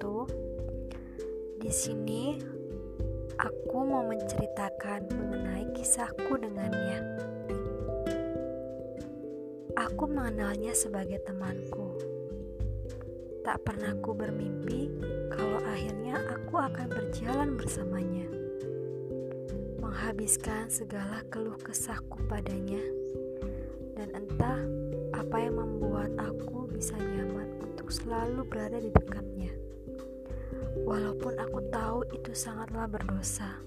itu. Di sini aku mau menceritakan mengenai kisahku dengannya. Aku mengenalnya sebagai temanku. Tak pernah ku bermimpi kalau akhirnya aku akan berjalan bersamanya. Menghabiskan segala keluh kesahku padanya. Dan entah apa yang membuat aku bisa nyaman selalu berada di dekatnya. Walaupun aku tahu itu sangatlah berdosa.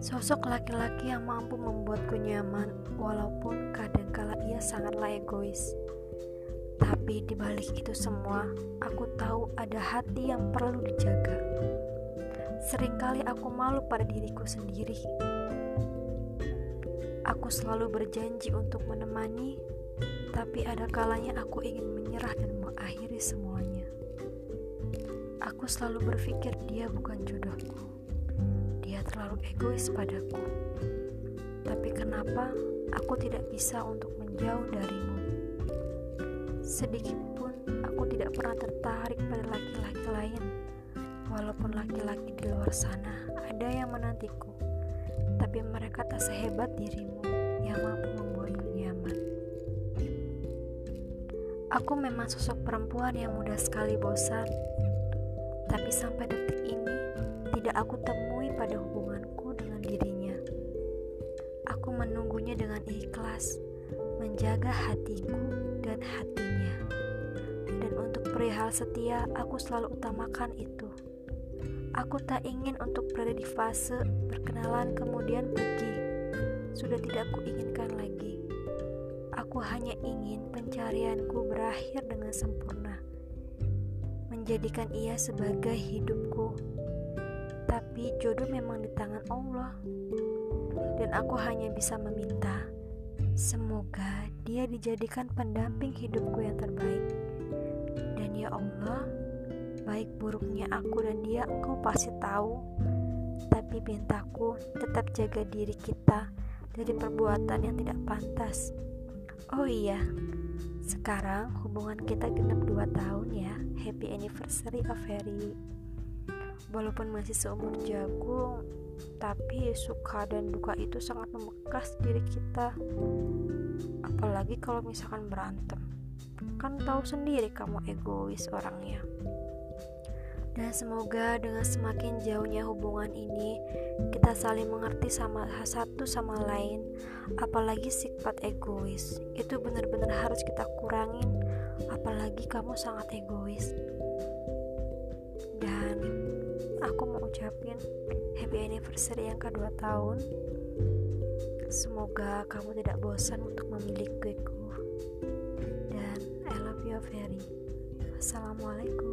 Sosok laki-laki yang mampu membuatku nyaman walaupun kadangkala ia sangatlah egois. Tapi di balik itu semua, aku tahu ada hati yang perlu dijaga. Seringkali aku malu pada diriku sendiri. Aku selalu berjanji untuk menemani, tapi ada kalanya aku ingin menyerah dan mengakhiri semuanya. Aku selalu berpikir dia bukan jodohku. Dia terlalu egois padaku. Tapi kenapa aku tidak bisa untuk menjauh darimu? Sedikit pun aku tidak pernah tertarik pada laki-laki lain. Walaupun laki-laki di luar sana ada yang menantiku, tapi mereka tak sehebat dirimu yang mampu Aku memang sosok perempuan yang mudah sekali bosan, tapi sampai detik ini tidak aku temui pada hubunganku dengan dirinya. Aku menunggunya dengan ikhlas, menjaga hatiku dan hatinya. Dan untuk perihal setia, aku selalu utamakan itu. Aku tak ingin untuk berada di fase berkenalan kemudian pergi. Sudah tidak aku inginkan lagi. Aku hanya ingin pencarianku berakhir dengan sempurna. Menjadikan ia sebagai hidupku. Tapi jodoh memang di tangan Allah. Dan aku hanya bisa meminta Semoga dia dijadikan pendamping hidupku yang terbaik. Dan ya Allah, baik buruknya aku dan dia engkau pasti tahu. Tapi pintaku tetap jaga diri kita dari perbuatan yang tidak pantas. Oh iya, sekarang hubungan kita genap 2 tahun ya. Happy anniversary Averi. Walaupun masih seumur jagung, tapi suka dan duka itu sangat membekas diri kita apalagi kalau misalkan berantem kan tahu sendiri kamu egois orangnya dan semoga dengan semakin jauhnya hubungan ini kita saling mengerti sama satu sama lain apalagi sifat egois. Itu benar-benar harus kita kurangin apalagi kamu sangat egois. Dan aku mau ucapin happy anniversary yang kedua tahun. Semoga kamu tidak bosan untuk memilikiku dan I love you very. Assalamualaikum